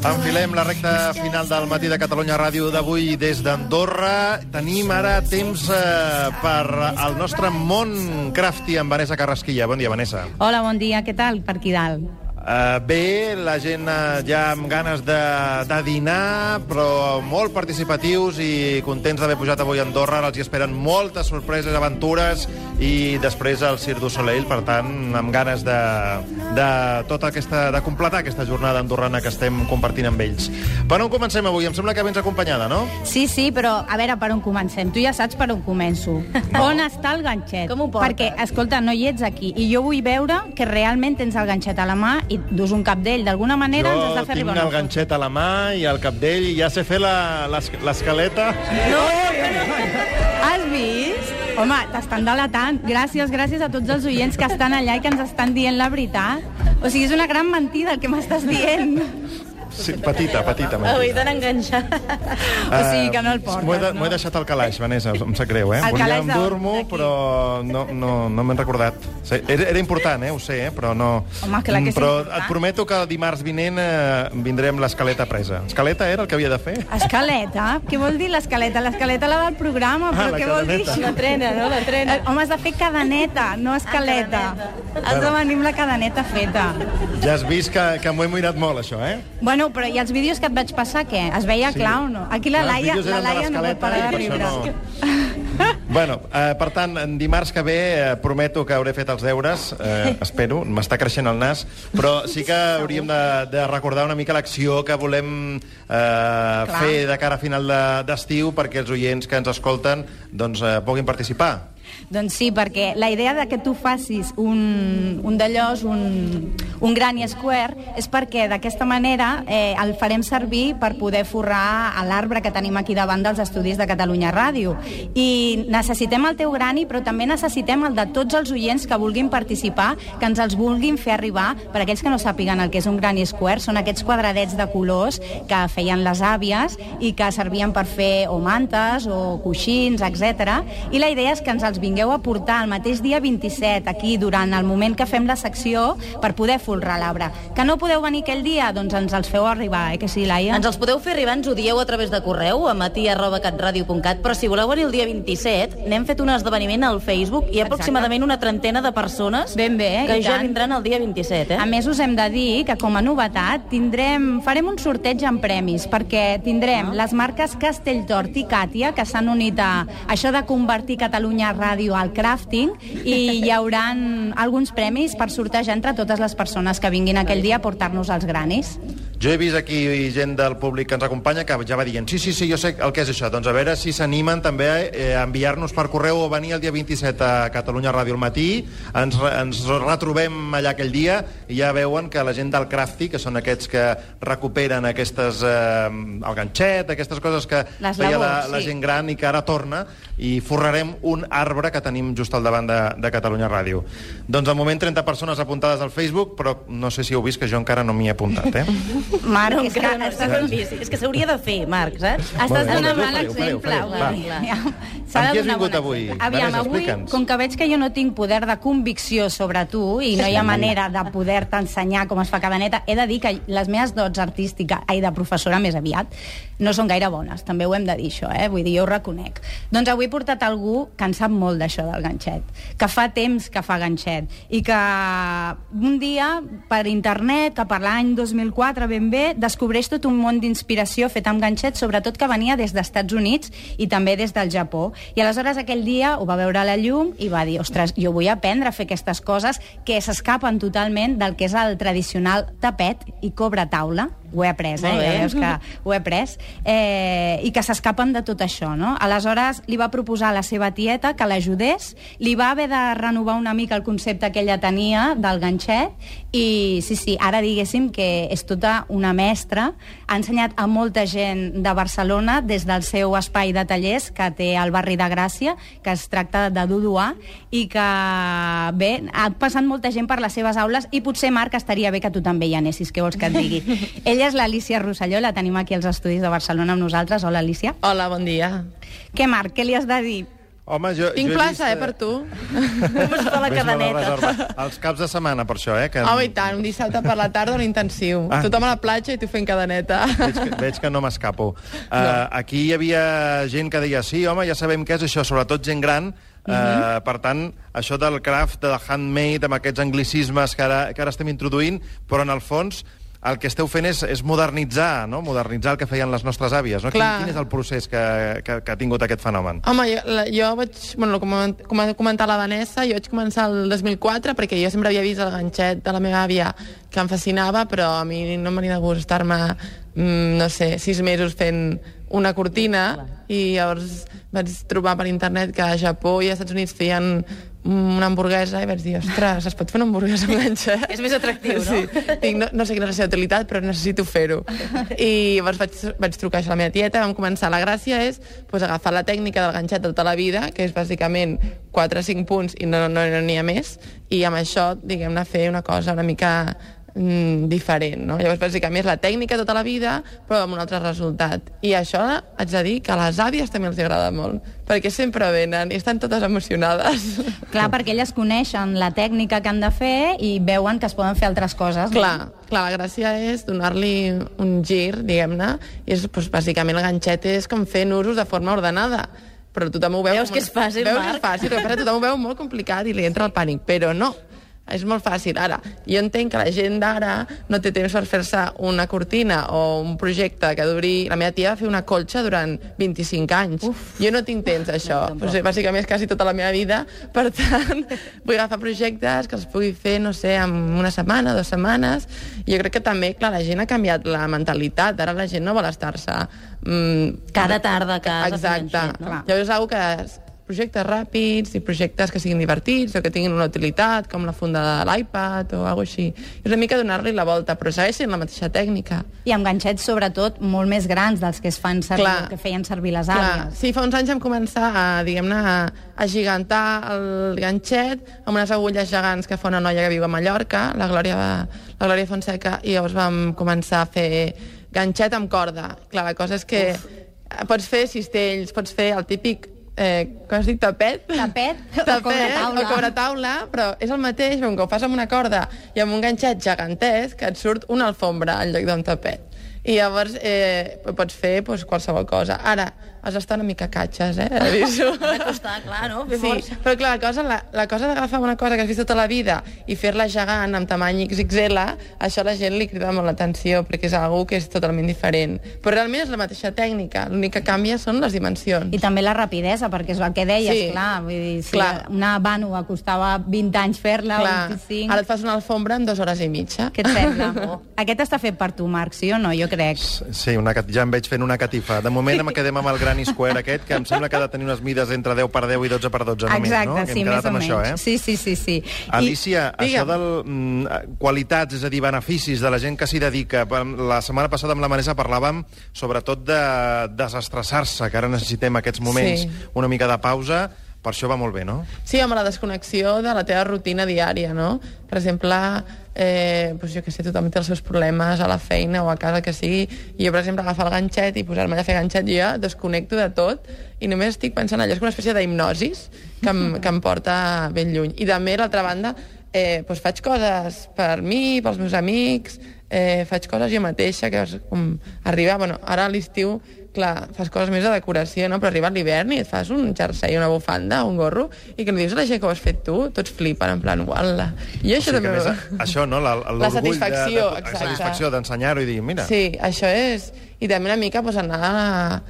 Enfilem la recta final del matí de Catalunya Ràdio d'avui des d'Andorra. Tenim ara temps eh, per al nostre món crafty amb Vanessa Carrasquilla. Bon dia, Vanessa. Hola, bon dia, què tal per aquí dalt? Uh, bé, la gent uh, ja amb ganes de, de dinar, però molt participatius i contents d'haver pujat avui a Andorra. Ara els hi esperen moltes sorpreses, aventures i després el Cirque du Soleil, per tant, amb ganes de, de, tota aquesta, de completar aquesta jornada andorrana que estem compartint amb ells. Per on comencem avui? Em sembla que vens acompanyada, no? Sí, sí, però a veure per on comencem. Tu ja saps per on començo. No. On està el ganxet? Com ho portes? Perquè, escolta, no hi ets aquí, i jo vull veure que realment tens el ganxet a la mà i dus un capdell. D'alguna manera ens has de fer tinc arribar una el foto. ganxet a la mà i el capdell i ja sé fer l'escaleta. No, Has vist? Home, t'estan delatant. Gràcies, gràcies a tots els oients que estan allà i que ens estan dient la veritat. O sigui, és una gran mentida el que m'estàs dient. Sí, petita, petita. Avui t'han enganxat. O sigui que no el portes, M'ho he, de, no? m'ho he deixat al calaix, Vanessa, em sap greu, eh? Volia endur-m'ho, d'aquí. però no, no, no me'n recordat. Era, era important, eh? Ho sé, eh? Però no... Home, clar que Però important. et prometo que dimarts vinent eh, vindré amb l'escaleta presa. Escaleta era el que havia de fer? Escaleta? Què vol dir l'escaleta? L'escaleta la del programa, però Ah, la què vol dir? La trena, no? La trena. Eh, Home, has de fer cadeneta, no escaleta. cadeneta. Has de venir amb la cadeneta feta. Ja has vist que, que m'ho he mirat molt, això, eh? Bueno, però i els vídeos que et vaig passar, què? Es veia Sí. clar o no? Aquí la Laia, la de Laia no l'escaleta parar de riure. Bueno, eh, per tant, en dimarts que ve eh, prometo que hauré fet els deures, eh, espero, m'està creixent el nas, però sí que hauríem de, de recordar una mica l'acció que volem eh, fer de cara a final de- d'estiu perquè els oients que ens escolten doncs, eh, puguin participar. Doncs sí, perquè la idea de que tu facis un, un d'allòs, un, un Granny Square, és perquè d'aquesta manera eh, el farem servir per poder forrar a l'arbre que tenim aquí davant dels estudis de Catalunya Ràdio. I necessitem el teu Granny, però també necessitem el de tots els oients que vulguin participar, que ens els vulguin fer arribar, per aquells que no sàpiguen el que és un Granny Square, són aquests quadradets de colors que feien les àvies i que servien per fer o mantes o coixins, etc. I la idea és que ens els vingueu a portar el mateix dia 27, aquí, durant el moment que fem la secció, per poder folrar l'arbre. Que no podeu venir aquell dia? Doncs ens els feu arribar, eh, que sí, Laia? Ens els podeu fer arribar, ens ho dieu a través de correu, a matí arroba catradio.cat, però si voleu venir el dia 27, n'hem fet un esdeveniment al Facebook i aproximadament una trentena de persones Ben bé, que i ja tant. vindran el dia 27, eh? A més, us hem de dir que, com a novetat, tindrem, farem un sorteig amb premis, perquè tindrem les marques Castelltort i Càtia, que s'han unit a això de convertir Catalunya Ràdio al crafting, i hi haurà alguns premis per sortejar entre totes les persones que vinguin aquell dia a portar-nos els granis. Jo he vist aquí gent del públic que ens acompanya que ja va dient sí, sí, sí, jo sé el que és això. Doncs a veure si s'animen també eh, a enviar-nos per correu o venir el dia 27 a Catalunya Ràdio al matí. Ens, ens retrobem allà aquell dia i ja veuen que la gent del Crafty, que són aquests que recuperen aquestes, eh, el ganxet, aquestes coses que Les feia la, labors, la sí. gent gran i que ara torna i forrarem un arbre que tenim just al davant de, de Catalunya Ràdio. Doncs al moment 30 persones apuntades al Facebook, però no sé si heu vist que jo encara no m'hi he apuntat, eh? Marc, No, és que no, estàs, estàs vist. És que s'hauria de fer, Marc, saps? estàs donant mal exemple. s'ha de qui has donar vingut bon avui? Aviam, avui, com que veig que jo no tinc poder de convicció sobre tu i no hi ha manera de poder-te ensenyar com es fa cada neta, he de dir que les meves dots artístiques, ai, de professora més aviat, no són gaire bones, també ho hem de dir això, eh? vull dir, jo ho reconec. Doncs avui he portat algú que en sap molt d'això del ganxet, que fa temps que fa ganxet, i que un dia, per internet, que per l'any 2004 ben bé, descobreix tot un món d'inspiració fet amb ganxet, sobretot que venia des dels Estats Units i també des del Japó. I aleshores aquell dia ho va veure a la llum i va dir, ostres, jo vull aprendre a fer aquestes coses que s'escapen totalment del que és el tradicional tapet i cobre taula. Ho he après, eh? Ja veus que ho he après. Eh, I que s'escapen de tot això, no? Aleshores li va proposar a la seva tieta que l'ajudés, li va haver de renovar una mica el concepte que ella tenia del ganxet i sí, sí, ara diguéssim que és tota una mestra, ha ensenyat a molta gent de Barcelona des del seu espai de tallers que té al barri de Gràcia, que es tracta de Duduà, i que, bé, ha passat molta gent per les seves aules i potser, Marc, estaria bé que tu també hi anessis, què vols que et digui? Ella és l'Alicia Rosselló, la tenim aquí als estudis de Barcelona amb nosaltres. Hola, Alicia. Hola, bon dia. Què, Marc, què li has de dir? Home, jo, Tinc jo plaça, vist, eh, per tu. Com es fa la cadeneta? Els caps de setmana, per això, eh? Que Home, i tant, un dissabte per la tarda un intensiu. Ah. Tothom a la platja i tu fent cadeneta. Veig que, veig que no m'escapo. Uh, aquí hi havia gent que deia, sí, home, ja sabem què és això, sobretot gent gran, Uh, Mhm. Per tant, això del craft, del handmade, amb aquests anglicismes que ara, que ara estem introduint, però en el fons el que esteu fent és, és modernitzar, no? modernitzar el que feien les nostres àvies. No? Quin, Clar. quin és el procés que, que, que ha tingut aquest fenomen? Home, jo, la, jo vaig... Bueno, com, com ha comentat la Vanessa, jo vaig començar el 2004 perquè jo sempre havia vist el ganxet de la meva àvia que em fascinava, però a mi no m'agrada de gust estar-me, mm, no sé, sis mesos fent una cortina i llavors vaig trobar per internet que a Japó i als Estats Units feien una hamburguesa i vaig dir, ostres, es pot fer una hamburguesa amb ganxet? És més atractiu, no? Sí. Dic, no, no sé quina és la seva utilitat, però necessito fer-ho. I llavors vaig, vaig trucar això a la meva tieta, vam començar. La gràcia és pues, agafar la tècnica del ganxet de tota la vida, que és bàsicament 4 o 5 punts i no n'hi no, no ha més, i amb això, diguem-ne, fer una cosa una mica mm, diferent, no? Llavors, bàsicament, és la tècnica tota la vida, però amb un altre resultat. I això haig de dir que a les àvies també els agrada molt, perquè sempre venen i estan totes emocionades. Clar, perquè elles coneixen la tècnica que han de fer i veuen que es poden fer altres coses. no? Clar, clar, la gràcia és donar-li un gir, diguem-ne, i és, doncs, bàsicament el ganxet és com fer nusos de forma ordenada però tothom ho veu... Veus com que és fàcil, Veus Marc? que és fàcil, passa, tothom ho veu molt complicat i li entra el pànic, però no. És molt fàcil. Ara, jo entenc que la gent d'ara no té temps per fer-se una cortina o un projecte que duri... La meva tia va fer una colxa durant 25 anys. Uf. Jo no tinc temps, això. No, pues, bàsicament és quasi tota la meva vida. Per tant, vull agafar projectes que els pugui fer, no sé, en una setmana, dues setmanes. Jo crec que també, clar, la gent ha canviat la mentalitat. Ara la gent no vol estar-se... Mm, Cada tarda a casa Exacte. ganxet, no? Llavors és una que projectes ràpids i projectes que siguin divertits o que tinguin una utilitat, com la funda de l'iPad o alguna així. És una mica donar-li la volta, però segueix sent la mateixa tècnica. I amb ganxets, sobretot, molt més grans dels que es fan servir, Clar. que feien servir les àvies. sí, fa uns anys vam començar a, diguem-ne, a, a gigantar el ganxet amb unes agulles gegants que fa una noia que viu a Mallorca, la Glòria, la Glòria Fonseca, i llavors vam començar a fer ganxet amb corda. Clar, la cosa és que Uf. pots fer cistells, pots fer el típic eh, com es diu, tapet? Tapet o tapet cobretaula. o cobretaula, però és el mateix, però que ho fas amb una corda i amb un ganxet gegantesc, que et surt una alfombra en lloc d'un tapet. I llavors eh, pots fer pues, qualsevol cosa. Ara, has d'estar una mica catxes, eh? Aviso. Ha de costar, clar, no? Fer Sí, força. però clar, la cosa, la, la cosa d'agafar una cosa que has vist tota la vida i fer-la gegant amb tamany XXL, això a la gent li crida molt l'atenció, perquè és algú que és totalment diferent. Però realment és la mateixa tècnica, l'únic que canvia són les dimensions. I també la rapidesa, perquè és el que deies, Sí. clar. Vull dir, si Clar. una vànua costava 20 anys fer-la, o Clar, 25... ara et fas una alfombra en dues hores i mitja. Què et sembla? Oh. Aquest està fet per tu, Marc, sí o no? Jo crec. Sí, una, ja em veig fent una catifa. De moment em quedem amb el Granny Square aquest, que em sembla que ha de tenir unes mides entre 10 per 10 i 12 per 12 només, Exacte, no? Que sí, més o menys. això, eh? Sí, sí, sí. sí. Alicia, I- això del mm, qualitats, és a dir, beneficis de la gent que s'hi dedica. La setmana passada amb la Vanessa parlàvem sobretot de desestressar-se, que ara necessitem aquests moments, Sí. una mica de pausa, per això va molt bé, no? Sí, amb la desconnexió de la teva rutina diària, no? Per exemple, eh, doncs jo que sé, tothom té els seus problemes a la feina o a casa que sigui, i jo, per exemple, agafar el ganxet i posar-me a fer ganxet, jo ja desconnecto de tot i només estic pensant allò, és una espècie d'hipnosis que, em, que em porta ben lluny. I també, l'altra banda, eh, doncs faig coses per mi, pels meus amics, eh, faig coses jo mateixa, que és com arribar, bueno, ara a l'estiu clar, fas coses més de decoració, no? però arriba l'hivern i et fas un jersei, una bufanda, un gorro, i que li dius a la gent que ho has fet tu, tots flipen, en plan, uala. I això O sigui també... més, això, no? La, La satisfacció, de, de, exacte. La satisfacció d'ensenyar-ho i dir, mira, Sí, això és... I també una mica pues, anar...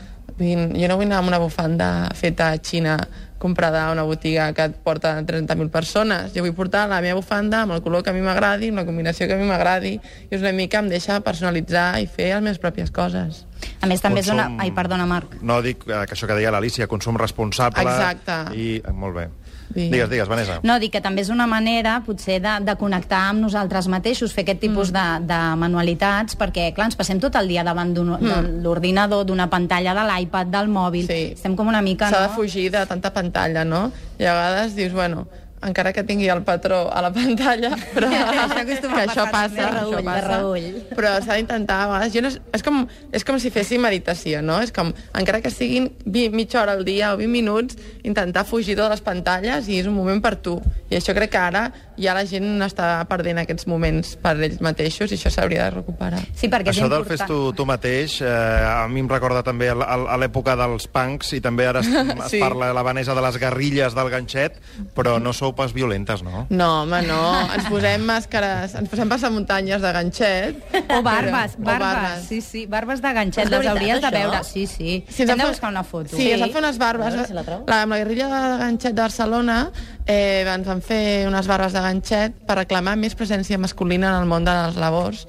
Vull dir, Jo no vull anar amb una bufanda feta a Xina comprada a una botiga que et porta 30.000 persones. Jo vull portar la meva bufanda amb el color que a mi m'agradi, amb la combinació que a mi m'agradi, i és una mica em deixa personalitzar i fer les meves pròpies coses. A més, també és una... Consum- Ai, perdona, Marc. no dic eh, que això que deia l'Alicia, consum responsable... Exacte. I, molt bé. Sí. Digues, digues, Vanessa. No, dic que també és una manera, potser, de, de connectar amb nosaltres mateixos, fer aquest tipus mm. de, de manualitats, perquè, clar, ens passem tot el dia davant d'un- de l'ordinador, d'una pantalla de l'iPad, del mòbil. Sí. Estem com una mica, S'ha no? de fugir de tanta pantalla, no? I a vegades dius, bueno, encara que tingui el patró a la pantalla, però Això que això passa, de això reull, de passa. reull. Però s'ha d'intentar, a vegades, jo no, és, com, és com si fessin meditació, no? És com, encara que siguin vi, mitja hora al dia o 20 minuts, intentar fugir de les pantalles i és un moment per tu. I això crec que ara ja la gent està perdent aquests moments per ells mateixos i això s'hauria de recuperar. Sí, perquè Això és del fes tu, tu mateix, eh, a mi em recorda també a, l'època dels punks i també ara es, es Sí. parla la Vanessa de les guerrilles del ganxet, però no sou pas violentes, no? No, home, no. Ens posem màscares, ens posem passamuntanyes de ganxet. O barbes, però- barbes, sí, sí, barbes de ganxet, És de les veritat, hauries de això? veure, sí, sí. Si Hem ens de buscar una foto. Sí, ens van fer unes barbes. Si la la, amb la guerrilla de ganxet de Barcelona eh, ens van fer unes barbes de ganxet per reclamar més presència masculina en el món de les labors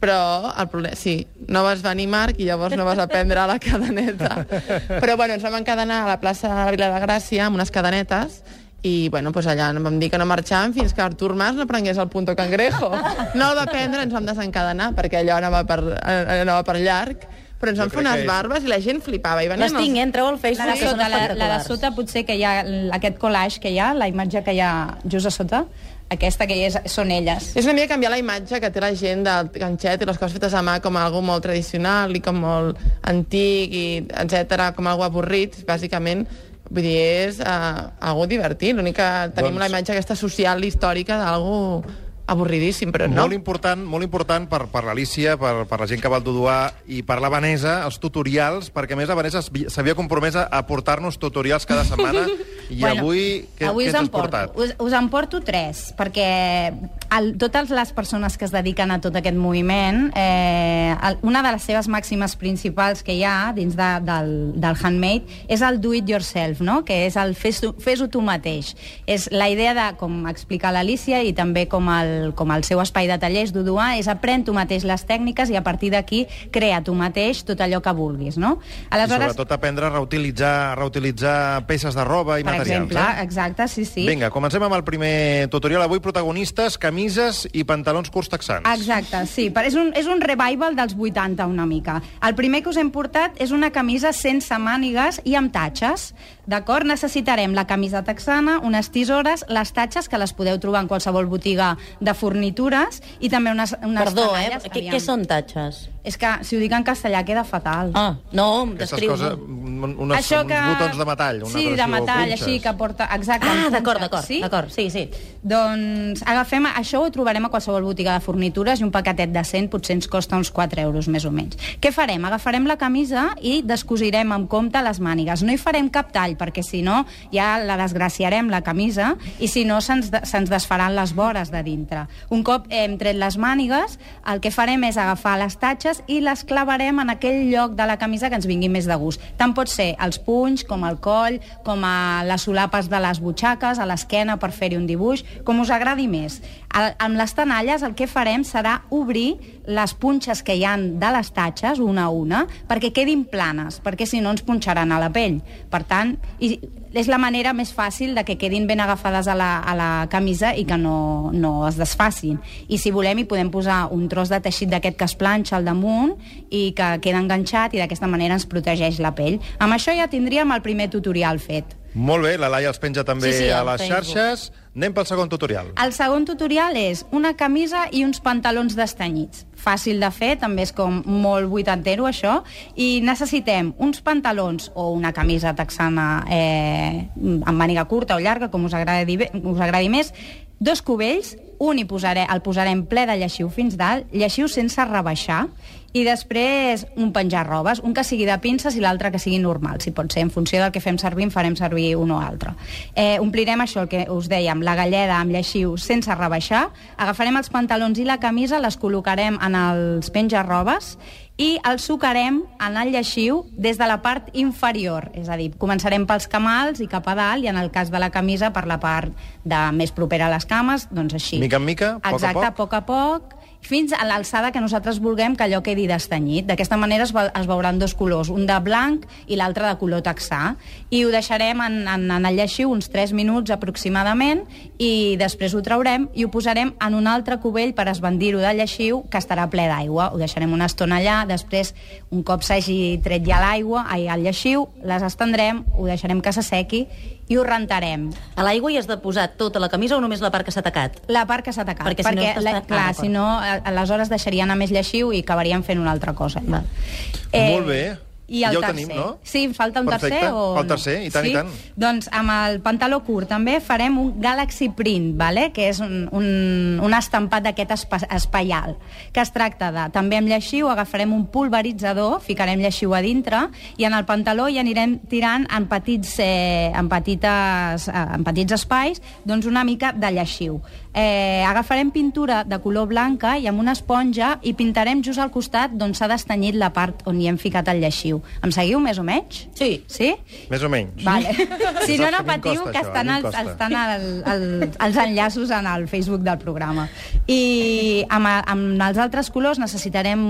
però el problema, sí, no vas venir Marc i llavors no vas aprendre la cadeneta però bueno, ens vam encadenar a la plaça de la Vila de Gràcia amb unes cadenetes i bueno, pues allà vam dir que no marxàvem fins que Artur Mas no prengués el punto cangrejo no el va prendre, ens vam desencadenar perquè allò anava per, eh, anava per llarg però ens van fer que unes barbes i la gent flipava i venien Les tinc, eh? entreu al La Facebook, de, que són sota, la, la de sota potser que hi ha aquest collage que hi ha, la imatge que hi ha just a sota, aquesta que és, són elles. És una mica canviar la imatge que té la gent del ganxet i les coses fetes a mà com algo molt tradicional i com molt antic, i etc com algo avorrit, bàsicament. Vull dir, és uh, algo divertit. L'únic que tenim Doncs- la imatge aquesta social i històrica d'algo avorridíssim, però no. Molt important, molt important per, per l'Alicia, per, per la gent que va al Duduà i per la Vanessa, els tutorials, perquè a més la Vanessa es- s'havia compromès a portar-nos tutorials cada setmana i avui, què, avui què us en porto, portat? us, us en porto tres, perquè el, totes les persones que es dediquen a tot aquest moviment, eh, el, una de les seves màximes principals que hi ha dins de, del, del handmade és el do it yourself, no? que és el fes-ho fes tu mateix. És la idea de, com explica l'Alicia i també com el, com el seu espai de tallers d'Uduà, és aprèn tu mateix les tècniques i a partir d'aquí crea tu mateix tot allò que vulguis. No? I sobretot aprendre a reutilitzar, reutilitzar peces de roba i per materials. exemple, eh? exacte, sí, sí. Vinga, comencem amb el primer tutorial. Avui protagonistes, camises i pantalons curts texans. Exacte, sí. Però és, un, és un revival dels 80 una mica. El primer que us hem portat és una camisa sense mànigues i amb tatxes. D'acord? Necessitarem la camisa texana, unes tisores, les tatxes, que les podeu trobar en qualsevol botiga de fornitures, i també unes, unes Perdó, eh? Què, què són tatxes? És que si ho dic en castellà queda fatal. Ah, no, Aquestes descriu coses, un- unes, Això uns botons de metall. Una sí, de metall, punxes. així, que porta... Exacte, Ah, d'acord, d'acord, sí? d'acord, sí, sí. Doncs agafem, això ho trobarem a qualsevol botiga de fornitures i un paquetet de 100 potser ens costa uns 4 euros més o menys. Què farem? Agafarem la camisa i descosirem amb compte les mànigues. No hi farem cap tall perquè si no ja la desgraciarem la camisa i si no se'ns de- se'ns desfaran les vores de dintre. Un cop hem tret les mànigues, el que farem és agafar les tatxes i les clavarem en aquell lloc de la camisa que ens vingui més de gust. Tant pot ser els punys, com el coll, com a les solapes de les butxaques, a l'esquena per fer-hi un dibuix, com us agradi més. El, amb les tenalles el que farem serà obrir les punxes que hi han de les tatxes, una a una, perquè quedin planes, perquè si no ens punxaran a la pell. Per tant, i és la manera més fàcil de que quedin ben agafades a la, a la camisa i que no, no es desfacin. I si volem hi podem posar un tros de teixit d'aquest que es planxa al damunt i que queda enganxat i d'aquesta manera ens protegeix la pell. Amb això ja tindríem el primer tutorial fet. Molt bé, la Laia els penja també Sí, sí, a les Facebook. xarxes. Anem pel segon tutorial. El segon tutorial és una camisa i uns pantalons destanyits. Fàcil de fer, també és com molt vuitantero això, i necessitem uns pantalons o una camisa texana eh, amb màniga curta o llarga, com us agradi, us agradi més, dos cubells, un hi posaré, el posarem ple de lleixiu fins dalt, lleixiu sense rebaixar, i després un penjar robes, un que sigui de pinces i l'altre que sigui normal, si pot ser, en funció del que fem servir, en farem servir un o altre. Eh, omplirem això, el que us dèiem, la galleda amb lleixiu sense rebaixar, agafarem els pantalons i la camisa, les col·locarem en els penjar-robes i els sucarem en el lleixiu des de la part inferior, és a dir, començarem pels camals i cap a dalt, i en el cas de la camisa per la part de més propera a les cames, doncs així. Mica en mica, poc a Exacte, poc. a poc a poc, fins a l'alçada que nosaltres vulguem que allò quedi destanyit. D'aquesta manera es, es veuran dos colors, un de blanc i l'altre de color texà. I ho deixarem en, en, en el lleixiu uns 3 minuts aproximadament i després ho traurem i ho posarem en un altre cubell per esbandir-ho del lleixiu que estarà ple d'aigua. Ho deixarem una estona allà, després, un cop s'hagi tret ja l'aigua, ai, el lleixiu, les estendrem, ho deixarem que s'assequi i ho rentarem. A l'aigua hi has de posar tota la camisa o només la part que s'ha tacat? La part que s'ha tacat. Perquè si no la, ah, clar, d'acord. si no, a- aleshores deixaria anar més lleixiu i acabaríem fent una altra cosa. Val. Molt bé. I el Ja ho tercer. tenim, no? Sí, em falta un Perfecte. tercer o El tercer, i tant, sí? i tant. Doncs amb el pantaló curt també farem un Galaxy Print, vale? que és un, un, un estampat d'aquest espa, espaial, que es tracta de, també amb lleixiu, agafarem un pulveritzador, ficarem lleixiu a dintre, i en el pantaló hi anirem tirant en petits, eh, en petites, eh, en petits espais doncs una mica de lleixiu. Eh, agafarem pintura de color blanca i amb una esponja i pintarem just al costat d'on s'ha destenyit la part on hi hem ficat el lleixiu. Em seguiu més o menys? Sí. Sí? Més o menys. Vale. Si no, no patiu, costa, que estan, els, estan el, el, els enllaços en el Facebook del programa. I amb, amb els altres colors necessitarem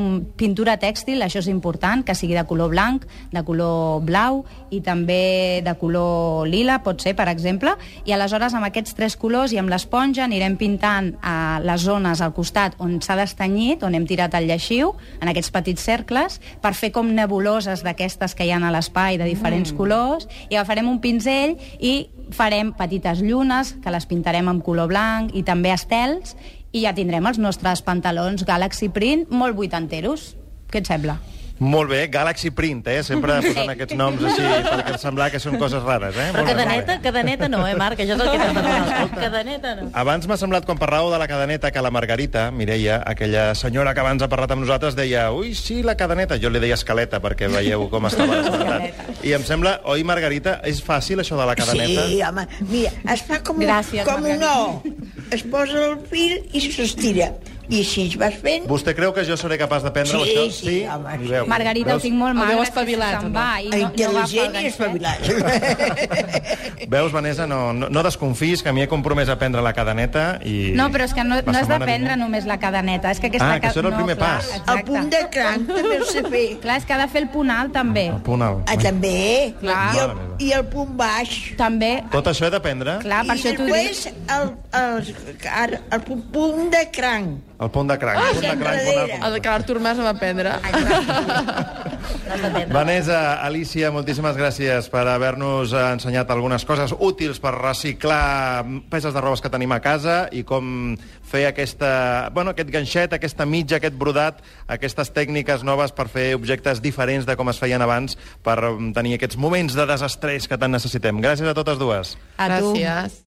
pintura tèxtil, això és important, que sigui de color blanc, de color blau i també de color lila, pot ser, per exemple. I aleshores amb aquests tres colors i amb l'esponja anirem pintant a les zones al costat on s'ha destenyit, on hem tirat el lleixiu, en aquests petits cercles, per fer com nebuloses d'aquestes que hi ha a l'espai de diferents mm. colors, i agafarem un pinzell i farem petites llunes, que les pintarem amb color blanc, i també estels, i ja tindrem els nostres pantalons Galaxy Print molt vuitanteros. Què et sembla? Molt bé, Galaxy Print, eh? Sempre posant aquests noms així, perquè semblar que són coses rares, eh? Però Molt molt bé. cadeneta, cadeneta no, eh, Marc? Això és el que t'hem de. Cadeneta no. Abans m'ha semblat, quan parlàveu de la cadeneta, que la Margarita, Mireia, aquella senyora que abans ha parlat amb nosaltres, deia ui, sí, la cadeneta. Jo li deia escaleta, perquè veieu com estava despertat. I em sembla, oi, Margarita, és fàcil això de la cadeneta? Sí, home, mira, es fa com, Gràcies, com un Margarita. O. Es posa el fil i s'estira. I així es vas fent... Vostè creu que jo seré capaç d'aprendre-ho, Sí, això? sí, home, Ni sí. veu. Margarita, ho Veus? tinc molt El magre, veu que espavilat, se'n no? va i no, no Intel·ligent i espavilat. Veus, Vanessa, no, no, no desconfis, que m'hi he compromès a prendre la cadeneta i... No, però és que no, no has de prendre vinent- només la cadeneta. És que aquesta Ah, que això era el no, primer clar, pas. Exacte. El punt de cranc també el sé fer. Clar, és que ha de fer el punt alt, també. El punt alt. Ah, també. Clar. I el. I el punt baix. També, Tot això he d'aprendre? clar, per I això t'ho dic. després el, el, el, el punt- punt de cranc. El punt de cranc. el punt de cranc, alt. El que l'Artur Mas va aprendre. L'has d'aprendre. Vanessa, Alicia, moltíssimes gràcies per haver-nos ensenyat algunes coses útils per reciclar peces de robes que tenim a casa i com fer aquesta, bueno, aquest ganxet, aquesta mitja, aquest brodat, aquestes tècniques noves per fer objectes diferents de com es feien abans per mm, tenir aquests moments de desestrès que tant necessitem. Gràcies a totes dues. A tu. Gràcies.